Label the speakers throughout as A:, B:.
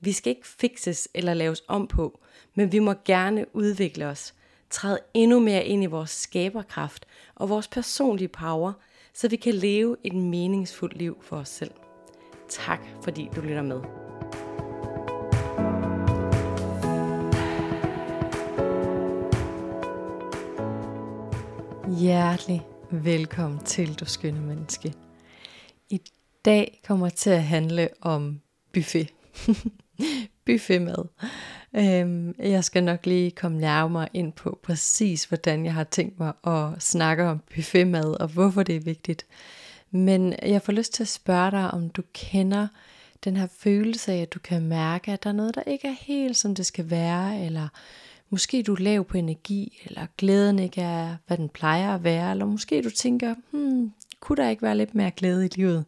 A: Vi skal ikke fikses eller laves om på, men vi må gerne udvikle os, træde endnu mere ind i vores skaberkraft og vores personlige power, så vi kan leve et meningsfuldt liv for os selv. Tak fordi du lytter med. Hjertelig velkommen til, du skønne menneske. I dag kommer til at handle om buffet. buffetmad. Øhm, jeg skal nok lige komme nærmere ind på præcis, hvordan jeg har tænkt mig at snakke om buffetmad og hvorfor det er vigtigt. Men jeg får lyst til at spørge dig, om du kender den her følelse af, at du kan mærke, at der er noget, der ikke er helt som det skal være, eller måske du er lav på energi, eller glæden ikke er, hvad den plejer at være, eller måske du tænker, hmm, kunne der ikke være lidt mere glæde i livet?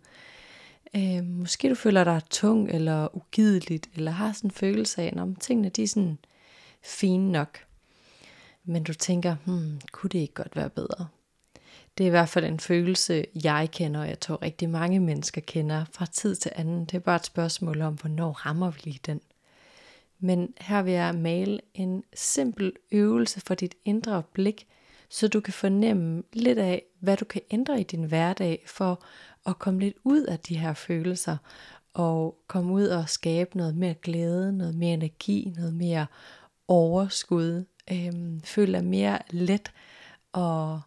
A: Øh, måske du føler dig tung eller ugideligt, eller har sådan en følelse af, at tingene de er sådan fine nok. Men du tænker, hmm, kunne det ikke godt være bedre? Det er i hvert fald en følelse, jeg kender, og jeg tror rigtig mange mennesker kender fra tid til anden. Det er bare et spørgsmål om, hvornår rammer vi lige den. Men her vil jeg male en simpel øvelse for dit indre blik, så du kan fornemme lidt af, hvad du kan ændre i din hverdag for at komme lidt ud af de her følelser og komme ud og skabe noget mere glæde, noget mere energi, noget mere overskud. Øhm, føle dig mere let og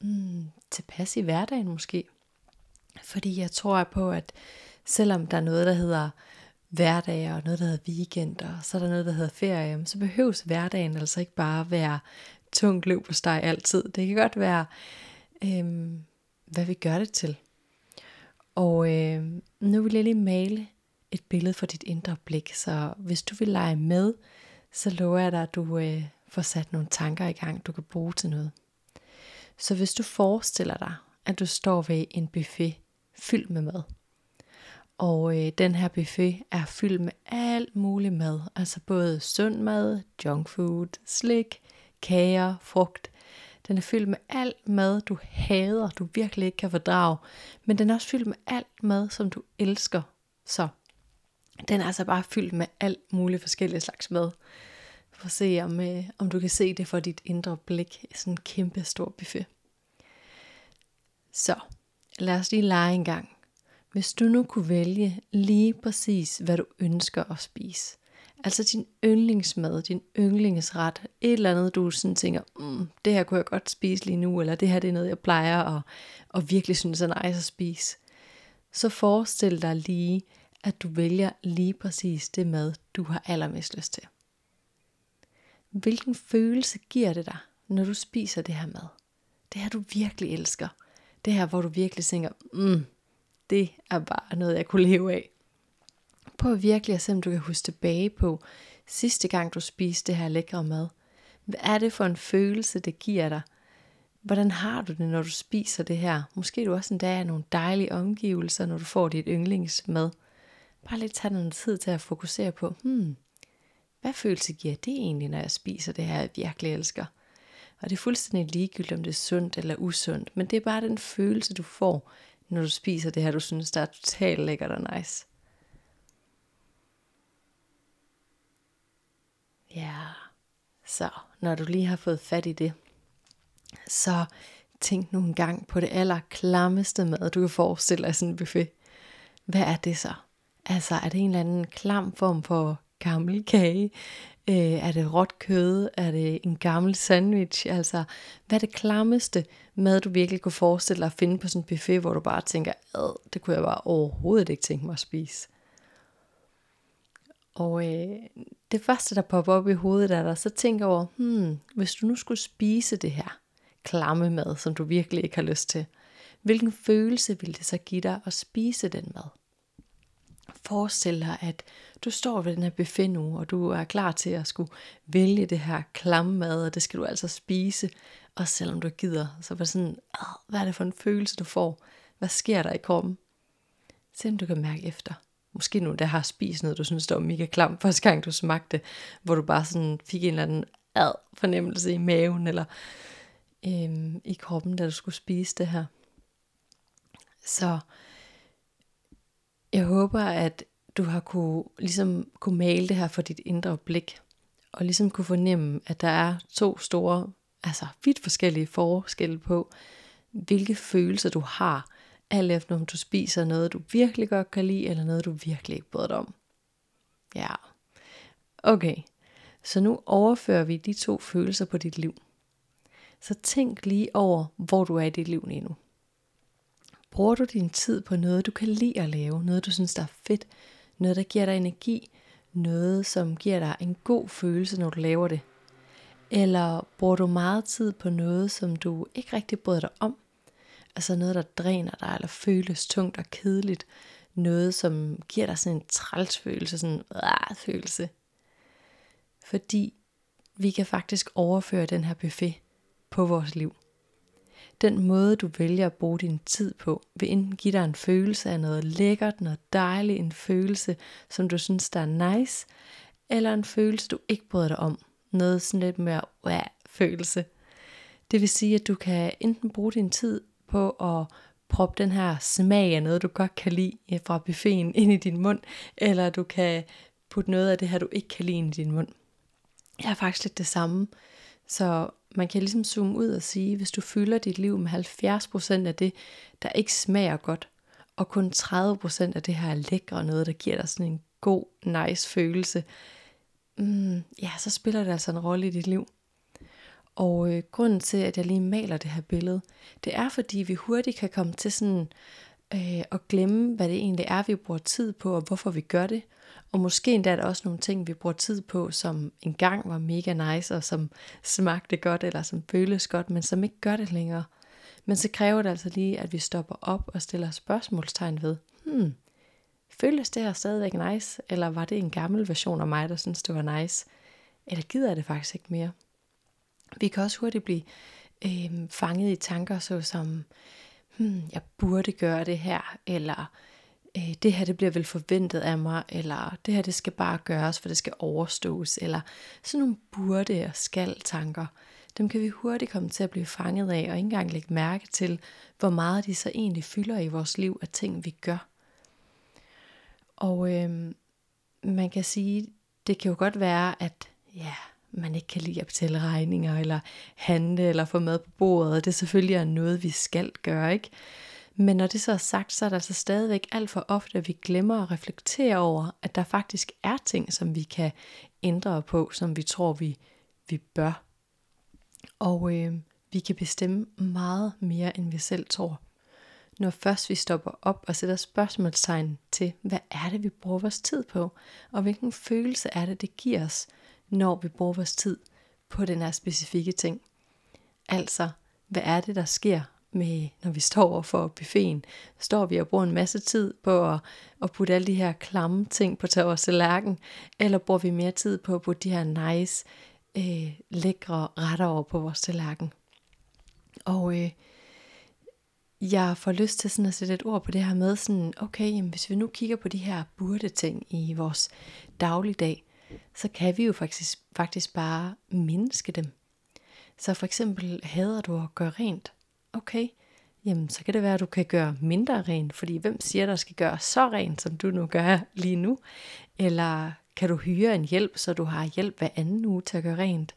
A: mm, tilpas i hverdagen måske. Fordi jeg tror på, at selvom der er noget, der hedder hverdag og noget, der hedder weekend, og så er der noget, der hedder ferie, så behøves hverdagen altså ikke bare være tungt løb på dig altid. Det kan godt være, øh, hvad vi gør det til. Og øh, nu vil jeg lige male et billede for dit indre blik, så hvis du vil lege med, så lover jeg dig, at du øh, får sat nogle tanker i gang, du kan bruge til noget. Så hvis du forestiller dig, at du står ved en buffet fyldt med mad, og øh, den her buffet er fyldt med alt muligt mad, altså både sund mad, junk food, slik, kager, frugt, den er fyldt med alt mad, du hader, du virkelig ikke kan fordrage. Men den er også fyldt med alt mad, som du elsker. Så den er altså bare fyldt med alt muligt forskellige slags mad. For at se, om, øh, om du kan se det for dit indre blik. Sådan en kæmpe stor buffet. Så lad os lige lege en gang. Hvis du nu kunne vælge lige præcis, hvad du ønsker at spise, Altså din yndlingsmad, din yndlingsret, et eller andet, du sådan tænker, mm, det her kunne jeg godt spise lige nu, eller det her det er noget, jeg plejer at, og virkelig synes er nice at spise. Så forestil dig lige, at du vælger lige præcis det mad, du har allermest lyst til. Hvilken følelse giver det dig, når du spiser det her mad? Det her, du virkelig elsker. Det her, hvor du virkelig tænker, mm, det er bare noget, jeg kunne leve af. Prøv virkelig at se, om du kan huske tilbage på sidste gang, du spiste det her lækre mad. Hvad er det for en følelse, det giver dig? Hvordan har du det, når du spiser det her? Måske du også en dag nogle dejlige omgivelser, når du får dit yndlingsmad. Bare lidt tage noget tid til at fokusere på, hmm, hvad følelse giver det egentlig, når jeg spiser det her, jeg virkelig elsker? Og det er fuldstændig ligegyldigt, om det er sundt eller usundt, men det er bare den følelse, du får, når du spiser det her, du synes, der er totalt lækkert og nice. Ja, så når du lige har fået fat i det, så tænk nu en gang på det allerklammeste mad, du kan forestille dig sådan en buffet. Hvad er det så? Altså, er det en eller anden klam form for gammel kage? Øh, er det råt kød? Er det en gammel sandwich? Altså, hvad er det klammeste mad, du virkelig kunne forestille dig at finde på sådan en buffet, hvor du bare tænker, det kunne jeg bare overhovedet ikke tænke mig at spise? Og øh, det første, der popper op i hovedet af dig, så tænker over, hmm, hvis du nu skulle spise det her klamme mad, som du virkelig ikke har lyst til, hvilken følelse ville det så give dig at spise den mad? Forestil dig, at du står ved den her buffet nu, og du er klar til at skulle vælge det her klamme mad, og det skal du altså spise, og selvom du gider. Så var sådan, hvad er det for en følelse, du får? Hvad sker der i kroppen? Se om du kan mærke efter. Måske nu, der har spist noget, du synes, der var mega klamt første gang, du smagte, hvor du bare sådan fik en eller anden ad fornemmelse i maven, eller øhm, i kroppen, da du skulle spise det her. Så jeg håber, at du har kunne, ligesom kunne male det her for dit indre blik, og ligesom kunne fornemme, at der er to store, altså vidt forskellige forskelle på, hvilke følelser du har, alt efter om du spiser noget, du virkelig godt kan lide, eller noget, du virkelig ikke bryder dig om. Ja. Okay, så nu overfører vi de to følelser på dit liv. Så tænk lige over, hvor du er i dit liv lige nu. Bruger du din tid på noget, du kan lide at lave, noget du synes der er fedt, noget der giver dig energi, noget som giver dig en god følelse, når du laver det? Eller bruger du meget tid på noget, som du ikke rigtig bryder dig om? Altså noget, der dræner dig, eller føles tungt og kedeligt. Noget, som giver dig sådan en trælsfølelse, sådan en følelse. Fordi vi kan faktisk overføre den her buffet på vores liv. Den måde, du vælger at bruge din tid på, vil enten give dig en følelse af noget lækkert, noget dejligt, en følelse, som du synes, der er nice, eller en følelse, du ikke bryder dig om. Noget sådan lidt mere wow, følelse. Det vil sige, at du kan enten bruge din tid på at proppe den her smag af noget, du godt kan lide øh, fra buffeten ind i din mund, eller du kan putte noget af det her, du ikke kan lide ind i din mund. Jeg er faktisk lidt det samme. Så man kan ligesom zoome ud og sige, hvis du fylder dit liv med 70% af det, der ikke smager godt, og kun 30% af det her er lækre noget, der giver dig sådan en god, nice følelse, mm, ja, så spiller det altså en rolle i dit liv. Og øh, grunden til, at jeg lige maler det her billede, det er fordi, vi hurtigt kan komme til sådan øh, at glemme, hvad det egentlig er, vi bruger tid på, og hvorfor vi gør det. Og måske endda er der også nogle ting, vi bruger tid på, som engang var mega nice, og som smagte godt, eller som føles godt, men som ikke gør det længere. Men så kræver det altså lige, at vi stopper op og stiller spørgsmålstegn ved, hmm, føles det her stadigvæk nice, eller var det en gammel version af mig, der synes det var nice, eller gider jeg det faktisk ikke mere? Vi kan også hurtigt blive øh, fanget i tanker, såsom, hmm, jeg burde gøre det her, eller øh, det her det bliver vel forventet af mig, eller det her det skal bare gøres, for det skal overstås, eller sådan nogle burde og skal tanker. Dem kan vi hurtigt komme til at blive fanget af, og ikke engang lægge mærke til, hvor meget de så egentlig fylder i vores liv af ting, vi gør. Og øh, man kan sige, det kan jo godt være, at ja, man ikke kan lide at betale regninger, eller handle, eller få mad på bordet, Det det selvfølgelig er noget, vi skal gøre, ikke? Men når det så er sagt, så er det altså stadigvæk alt for ofte, at vi glemmer at reflektere over, at der faktisk er ting, som vi kan ændre på, som vi tror, vi, vi bør. Og øh, vi kan bestemme meget mere, end vi selv tror. Når først vi stopper op og sætter spørgsmålstegn til, hvad er det, vi bruger vores tid på, og hvilken følelse er det, det giver os, når vi bruger vores tid på den her specifikke ting. Altså, hvad er det, der sker med, når vi står for buffeten? Står vi og bruger en masse tid på at, at putte alle de her klamme ting på vores tallerken, eller bruger vi mere tid på at putte de her nice, øh, lækre retter over på vores tallerken? Og øh, jeg får lyst til sådan at sætte et ord på det her med sådan, okay, jamen, hvis vi nu kigger på de her burde ting i vores dagligdag, så kan vi jo faktisk, faktisk bare mindske dem. Så for eksempel hader du at gøre rent. Okay, jamen så kan det være, at du kan gøre mindre rent, fordi hvem siger, der skal gøre så rent, som du nu gør lige nu? Eller kan du hyre en hjælp, så du har hjælp hver anden uge til at gøre rent?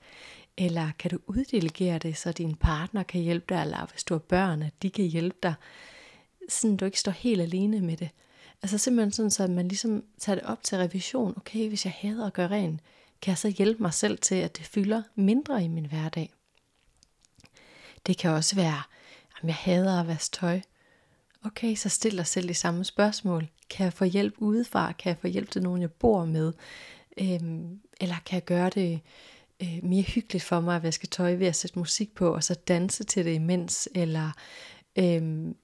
A: Eller kan du uddelegere det, så din partner kan hjælpe dig, eller hvis du har børn, at de kan hjælpe dig, sådan du ikke står helt alene med det. Altså simpelthen sådan, så man ligesom tager det op til revision. Okay, hvis jeg hader at gøre rent, kan jeg så hjælpe mig selv til, at det fylder mindre i min hverdag? Det kan også være, at jeg hader at vaske tøj. Okay, så stil dig selv de samme spørgsmål. Kan jeg få hjælp udefra? Kan jeg få hjælp til nogen, jeg bor med? Øhm, eller kan jeg gøre det øh, mere hyggeligt for mig at vaske tøj ved at sætte musik på, og så danse til det imens? Eller øhm,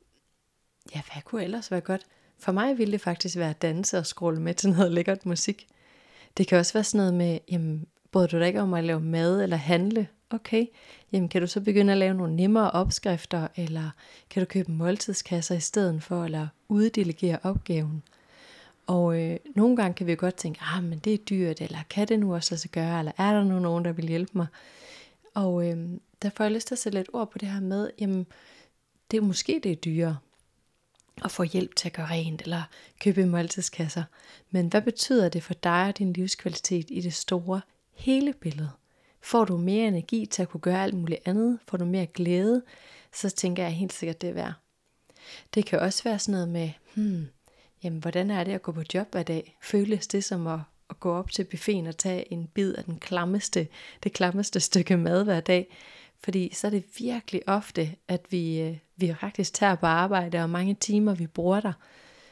A: ja, hvad kunne ellers være godt? For mig ville det faktisk være at danse og scrolle med til noget lækkert musik. Det kan også være sådan noget med, jamen, bryder du dig ikke om at lave mad eller handle? Okay, jamen kan du så begynde at lave nogle nemmere opskrifter, eller kan du købe måltidskasser i stedet for, eller uddelegere opgaven? Og øh, nogle gange kan vi godt tænke, ah, men det er dyrt, eller kan det nu også lade sig gøre, eller er der nu nogen, der vil hjælpe mig? Og øh, der får jeg lyst til at sætte lidt ord på det her med, jamen, det er måske det er dyrere at få hjælp til at gøre rent, eller købe måltidskasser. Men hvad betyder det for dig og din livskvalitet i det store hele billede? Får du mere energi til at kunne gøre alt muligt andet? Får du mere glæde? Så tænker jeg helt sikkert, det er værd. Det kan også være sådan noget med, hmm, jamen hvordan er det at gå på job hver dag? Føles det som at, at gå op til buffeten og tage en bid af den klammeste, det klammeste stykke mad hver dag? Fordi så er det virkelig ofte, at vi, øh, vi faktisk tager på arbejde, og mange timer vi bruger der.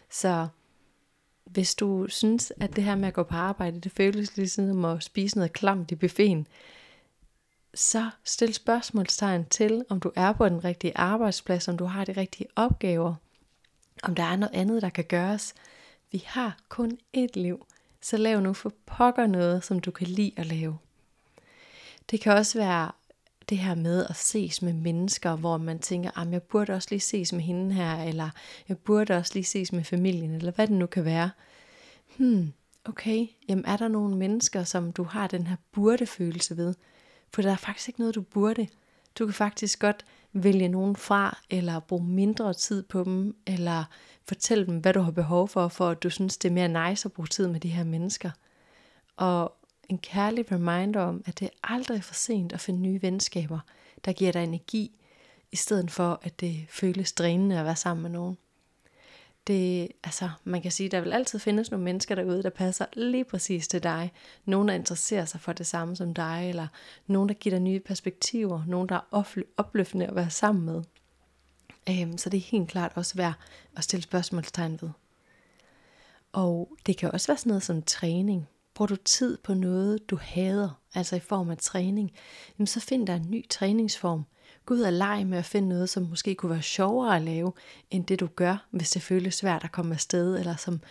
A: Så hvis du synes, at det her med at gå på arbejde, det føles ligesom at spise noget klamt i buffeten, så stil spørgsmålstegn til, om du er på den rigtige arbejdsplads, om du har de rigtige opgaver, om der er noget andet, der kan gøres. Vi har kun ét liv, så lav nu for pokker noget, som du kan lide at lave. Det kan også være det her med at ses med mennesker, hvor man tænker, at jeg burde også lige ses med hende her, eller jeg burde også lige ses med familien, eller hvad det nu kan være. Hmm, okay, jamen er der nogle mennesker, som du har den her burde-følelse ved? For der er faktisk ikke noget, du burde. Du kan faktisk godt vælge nogen fra, eller bruge mindre tid på dem, eller fortælle dem, hvad du har behov for, for at du synes, det er mere nice at bruge tid med de her mennesker. Og en kærlig reminder om, at det er aldrig for sent at finde nye venskaber, der giver dig energi, i stedet for at det føles drænende at være sammen med nogen. Det, altså, man kan sige, at der vil altid findes nogle mennesker derude, der passer lige præcis til dig. Nogen, der interesserer sig for det samme som dig, eller nogen, der giver dig nye perspektiver, nogen, der er opløftende at være sammen med. Øhm, så det er helt klart også værd at stille spørgsmålstegn ved. Og det kan også være sådan noget som træning. Bruger du tid på noget, du hader, altså i form af træning, jamen så find dig en ny træningsform. Gå ud og lege med at finde noget, som måske kunne være sjovere at lave, end det du gør, hvis det føles svært at komme afsted, eller som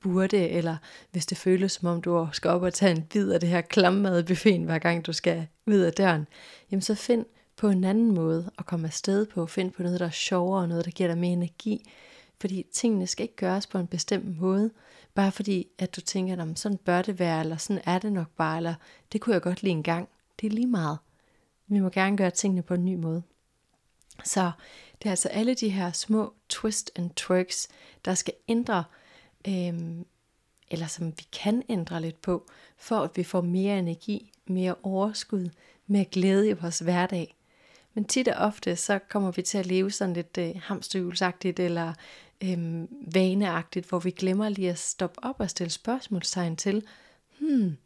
A: burde, eller hvis det føles som om du skal op og tage en bid af det her klammede buffeten, hver gang du skal ud af døren, jamen så find på en anden måde at komme afsted på. Find på noget, der er sjovere, noget, der giver dig mere energi. Fordi tingene skal ikke gøres på en bestemt måde, bare fordi, at du tænker, at sådan bør det være, eller sådan er det nok bare, eller det kunne jeg godt lide en gang. Det er lige meget. Vi må gerne gøre tingene på en ny måde. Så det er altså alle de her små twist and twerks, der skal ændre, øhm, eller som vi kan ændre lidt på, for at vi får mere energi, mere overskud, mere glæde i vores hverdag. Men tit og ofte, så kommer vi til at leve sådan lidt øh, hamsterhjulsagtigt, eller øh, vaneagtigt, hvor vi glemmer lige at stoppe op og stille spørgsmålstegn til, hmm,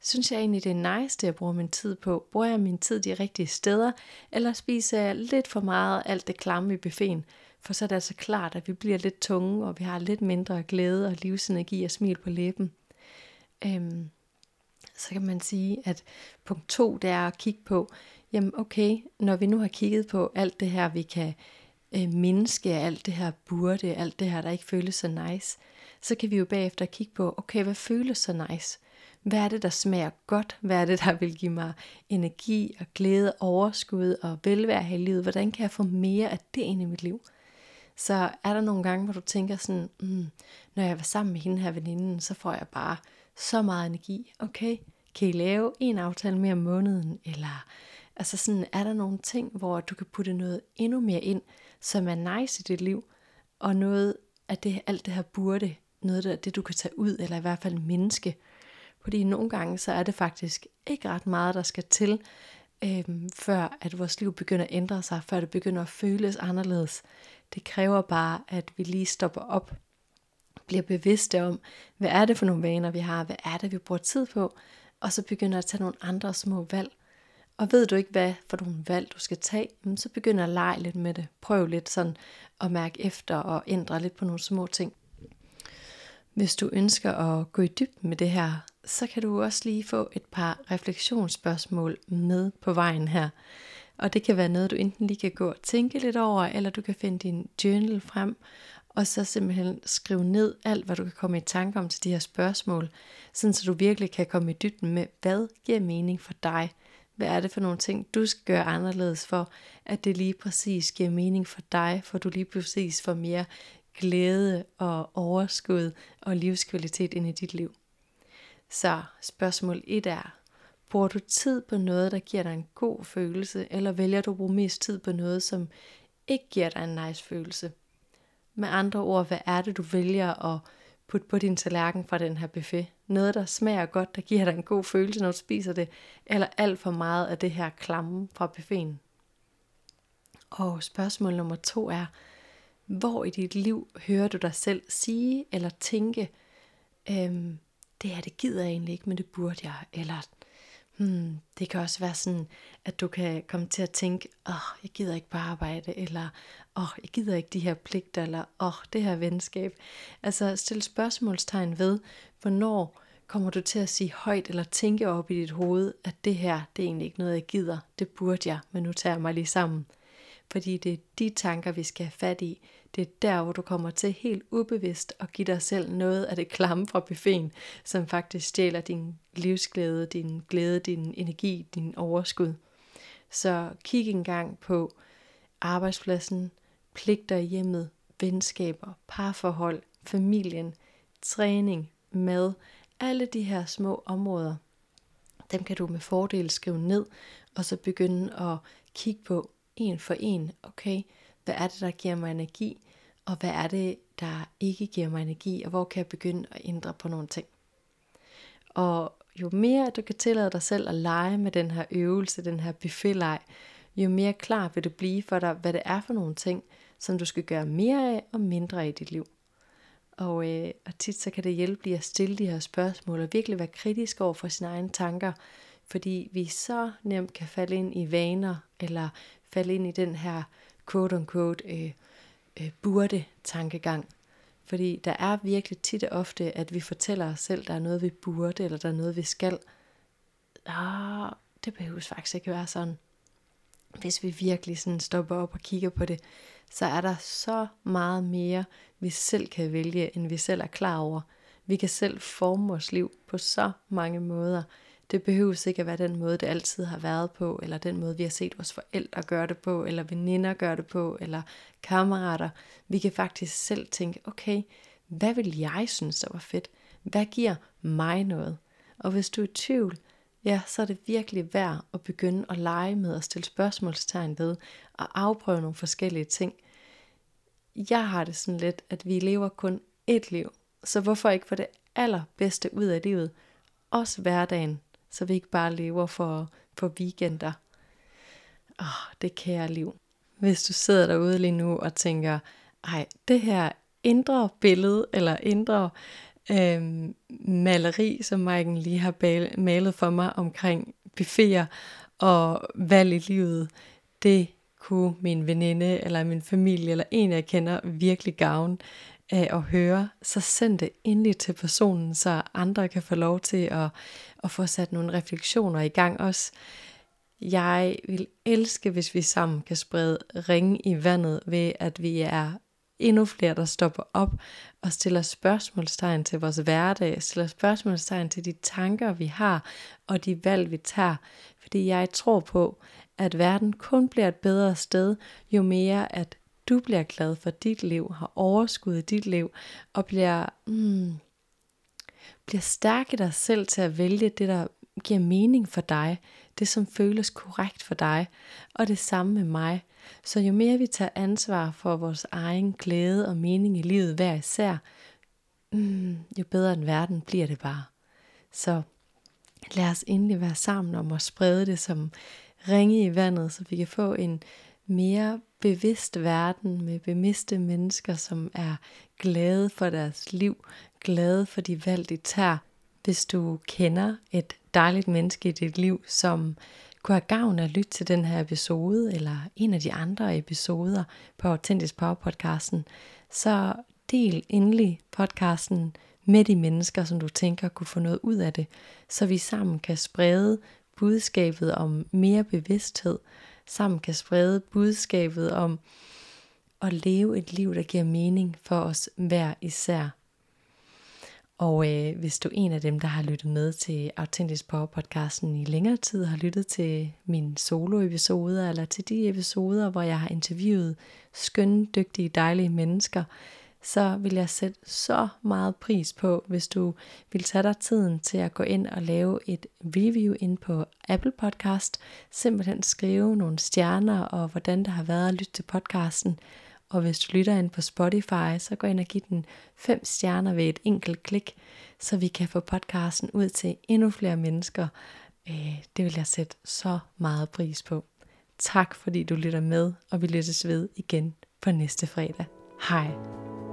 A: synes jeg egentlig, det er nice, det jeg bruger min tid på? Bruger jeg min tid de rigtige steder? Eller spiser jeg lidt for meget alt det klamme i buffeten? For så er det altså klart, at vi bliver lidt tunge, og vi har lidt mindre glæde og livsenergi og smil på læben. Øhm, så kan man sige, at punkt to, det er at kigge på, jamen okay, når vi nu har kigget på alt det her, vi kan øh, mindske, alt det her burde, alt det her, der ikke føles så nice, så kan vi jo bagefter kigge på, okay, hvad føles så nice? Hvad er det, der smager godt? Hvad er det, der vil give mig energi og glæde, overskud og velvære her i livet? Hvordan kan jeg få mere af det ind i mit liv? Så er der nogle gange, hvor du tænker sådan, mm, når jeg var sammen med hende her veninden, så får jeg bare så meget energi. Okay, kan I lave en aftale mere om måneden? Eller altså sådan, er der nogle ting, hvor du kan putte noget endnu mere ind, som er nice i dit liv, og noget af det, alt det her burde, noget af det, du kan tage ud, eller i hvert fald mindske, fordi nogle gange, så er det faktisk ikke ret meget, der skal til, øhm, før at vores liv begynder at ændre sig, før det begynder at føles anderledes. Det kræver bare, at vi lige stopper op, bliver bevidste om, hvad er det for nogle vaner, vi har, hvad er det, vi bruger tid på, og så begynder at tage nogle andre små valg. Og ved du ikke, hvad for nogle valg du skal tage, så begynder at lege lidt med det. Prøv lidt sådan at mærke efter og ændre lidt på nogle små ting. Hvis du ønsker at gå i dybden med det her, så kan du også lige få et par refleksionsspørgsmål med på vejen her. Og det kan være noget, du enten lige kan gå og tænke lidt over, eller du kan finde din journal frem, og så simpelthen skrive ned alt, hvad du kan komme i tanke om til de her spørgsmål, sådan så du virkelig kan komme i dybden med, hvad giver mening for dig? Hvad er det for nogle ting, du skal gøre anderledes for, at det lige præcis giver mening for dig, for du lige præcis får mere glæde og overskud og livskvalitet ind i dit liv. Så spørgsmål 1 er, bruger du tid på noget, der giver dig en god følelse, eller vælger du at bruge mest tid på noget, som ikke giver dig en nice følelse? Med andre ord, hvad er det, du vælger at putte på din tallerken fra den her buffet? Noget, der smager godt, der giver dig en god følelse, når du spiser det, eller alt for meget af det her klamme fra buffeten? Og spørgsmål nummer to er, hvor i dit liv hører du dig selv sige eller tænke, øhm, det her det gider jeg egentlig ikke, men det burde jeg, eller Hmm, det kan også være sådan, at du kan komme til at tænke, åh, oh, jeg gider ikke på arbejde, eller åh, oh, jeg gider ikke de her pligter, eller åh, oh, det her venskab. Altså stille spørgsmålstegn ved, hvornår kommer du til at sige højt eller tænke op i dit hoved, at det her, det er egentlig ikke noget, jeg gider, det burde jeg, men nu tager jeg mig lige sammen. Fordi det er de tanker, vi skal have fat i. Det er der, hvor du kommer til helt ubevidst at give dig selv noget af det klamme fra buffeten, som faktisk stjæler din livsglæde, din glæde, din energi, din overskud. Så kig engang på arbejdspladsen, pligter i hjemmet, venskaber, parforhold, familien, træning, mad, alle de her små områder. Dem kan du med fordel skrive ned, og så begynde at kigge på, en for en, okay, hvad er det, der giver mig energi, og hvad er det, der ikke giver mig energi, og hvor kan jeg begynde at ændre på nogle ting. Og jo mere du kan tillade dig selv at lege med den her øvelse, den her buffetleg, jo mere klar vil det blive for dig, hvad det er for nogle ting, som du skal gøre mere af og mindre af i dit liv. Og, øh, og tit så kan det hjælpe lige at stille de her spørgsmål og virkelig være kritisk over for sine egne tanker, fordi vi så nemt kan falde ind i vaner eller falde ind i den her quote-unquote øh, øh, burde-tankegang. Fordi der er virkelig tit og ofte, at vi fortæller os selv, der er noget, vi burde, eller der er noget, vi skal. Ah, det behøves faktisk ikke være sådan. Hvis vi virkelig sådan stopper op og kigger på det, så er der så meget mere, vi selv kan vælge, end vi selv er klar over. Vi kan selv forme vores liv på så mange måder. Det behøver ikke at være den måde, det altid har været på, eller den måde, vi har set vores forældre gøre det på, eller veninder gøre det på, eller kammerater. Vi kan faktisk selv tænke, okay, hvad vil jeg synes, der var fedt? Hvad giver mig noget? Og hvis du er i tvivl, ja, så er det virkelig værd at begynde at lege med og stille spørgsmålstegn ved, og afprøve nogle forskellige ting. Jeg har det sådan lidt, at vi lever kun ét liv, så hvorfor ikke få det allerbedste ud af livet? Også hverdagen, så vi ikke bare lever for, for weekender. Åh, oh, det kære liv. Hvis du sidder derude lige nu og tænker, ej, det her indre billede, eller indre øh, maleri, som Maiken lige har malet for mig omkring buffeter og valg i livet, det kunne min veninde eller min familie eller en jeg kender virkelig gavn af at høre, så send det endelig til personen, så andre kan få lov til at, at få sat nogle refleksioner i gang også. Jeg vil elske, hvis vi sammen kan sprede ringe i vandet ved, at vi er endnu flere, der stopper op og stiller spørgsmålstegn til vores hverdag, stiller spørgsmålstegn til de tanker, vi har, og de valg, vi tager. Fordi jeg tror på, at verden kun bliver et bedre sted, jo mere at du bliver glad for dit liv, har overskud i dit liv, og bliver, mm, bliver stærk i dig selv til at vælge det, der giver mening for dig, det som føles korrekt for dig, og det samme med mig. Så jo mere vi tager ansvar for vores egen glæde og mening i livet hver især, mm, jo bedre en verden bliver det bare. Så lad os endelig være sammen om at sprede det som ringe i vandet, så vi kan få en mere bevidst verden med bevidste mennesker, som er glade for deres liv, glade for de valg, de tager. Hvis du kender et dejligt menneske i dit liv, som kunne have gavn af at lytte til den her episode, eller en af de andre episoder på Authentisk Power podcasten, så del endelig podcasten med de mennesker, som du tænker kunne få noget ud af det, så vi sammen kan sprede budskabet om mere bevidsthed, sammen kan sprede budskabet om at leve et liv, der giver mening for os hver især. Og øh, hvis du er en af dem, der har lyttet med til Authentic Power podcasten i længere tid, har lyttet til mine solo-episode, eller til de episoder, hvor jeg har interviewet skønne, dygtige, dejlige mennesker, så vil jeg sætte så meget pris på, hvis du vil tage dig tiden til at gå ind og lave et review ind på Apple Podcast. Simpelthen skrive nogle stjerner og hvordan det har været at lytte til podcasten. Og hvis du lytter ind på Spotify, så gå ind og giv den fem stjerner ved et enkelt klik, så vi kan få podcasten ud til endnu flere mennesker. Øh, det vil jeg sætte så meget pris på. Tak fordi du lytter med, og vi lyttes ved igen på næste fredag. Hej.